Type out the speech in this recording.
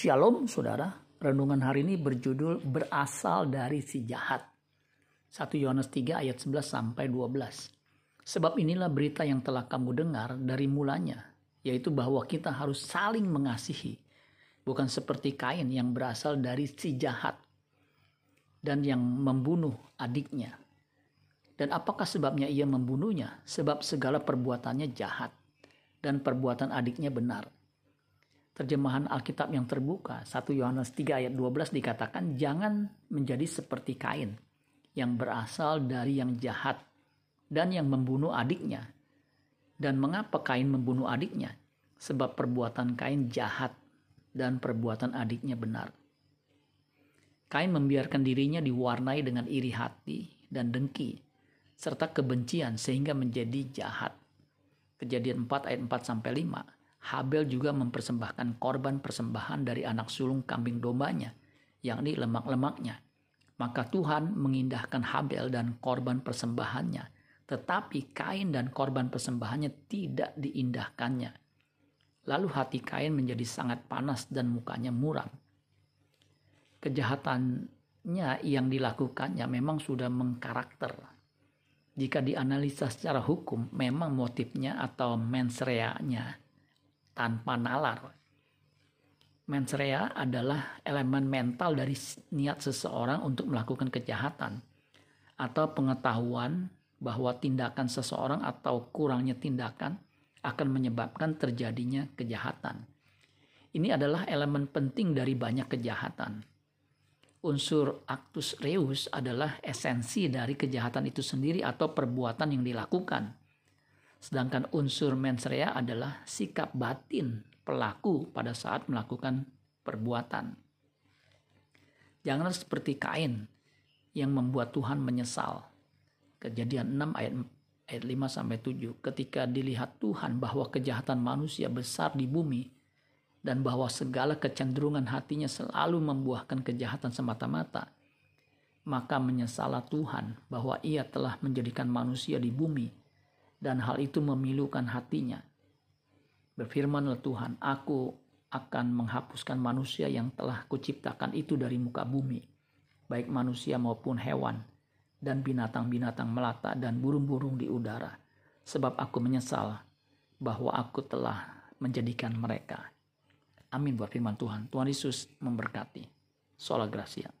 Shalom saudara, renungan hari ini berjudul berasal dari si jahat. 1 Yohanes 3 ayat 11 sampai 12. Sebab inilah berita yang telah kamu dengar dari mulanya, yaitu bahwa kita harus saling mengasihi, bukan seperti Kain yang berasal dari si jahat dan yang membunuh adiknya. Dan apakah sebabnya ia membunuhnya? Sebab segala perbuatannya jahat dan perbuatan adiknya benar terjemahan Alkitab yang terbuka 1 Yohanes 3 ayat 12 dikatakan jangan menjadi seperti Kain yang berasal dari yang jahat dan yang membunuh adiknya. Dan mengapa Kain membunuh adiknya? Sebab perbuatan Kain jahat dan perbuatan adiknya benar. Kain membiarkan dirinya diwarnai dengan iri hati dan dengki serta kebencian sehingga menjadi jahat. Kejadian 4 ayat 4 sampai 5 Habel juga mempersembahkan korban persembahan dari anak sulung kambing dombanya, yakni lemak-lemaknya. Maka Tuhan mengindahkan Habel dan korban persembahannya, tetapi Kain dan korban persembahannya tidak diindahkannya. Lalu hati Kain menjadi sangat panas dan mukanya muram. Kejahatannya yang dilakukannya memang sudah mengkarakter. Jika dianalisa secara hukum, memang motifnya atau mensreanya tanpa nalar. Mensrea adalah elemen mental dari niat seseorang untuk melakukan kejahatan atau pengetahuan bahwa tindakan seseorang atau kurangnya tindakan akan menyebabkan terjadinya kejahatan. Ini adalah elemen penting dari banyak kejahatan. Unsur actus reus adalah esensi dari kejahatan itu sendiri atau perbuatan yang dilakukan. Sedangkan unsur mens rea adalah sikap batin pelaku pada saat melakukan perbuatan. Janganlah seperti Kain yang membuat Tuhan menyesal. Kejadian 6 ayat ayat 5 sampai 7 ketika dilihat Tuhan bahwa kejahatan manusia besar di bumi dan bahwa segala kecenderungan hatinya selalu membuahkan kejahatan semata-mata maka menyesalah Tuhan bahwa ia telah menjadikan manusia di bumi dan hal itu memilukan hatinya. Berfirmanlah Tuhan, aku akan menghapuskan manusia yang telah kuciptakan itu dari muka bumi, baik manusia maupun hewan, dan binatang-binatang melata dan burung-burung di udara, sebab aku menyesal bahwa aku telah menjadikan mereka. Amin buat firman Tuhan. Tuhan Yesus memberkati. Sola Gracia.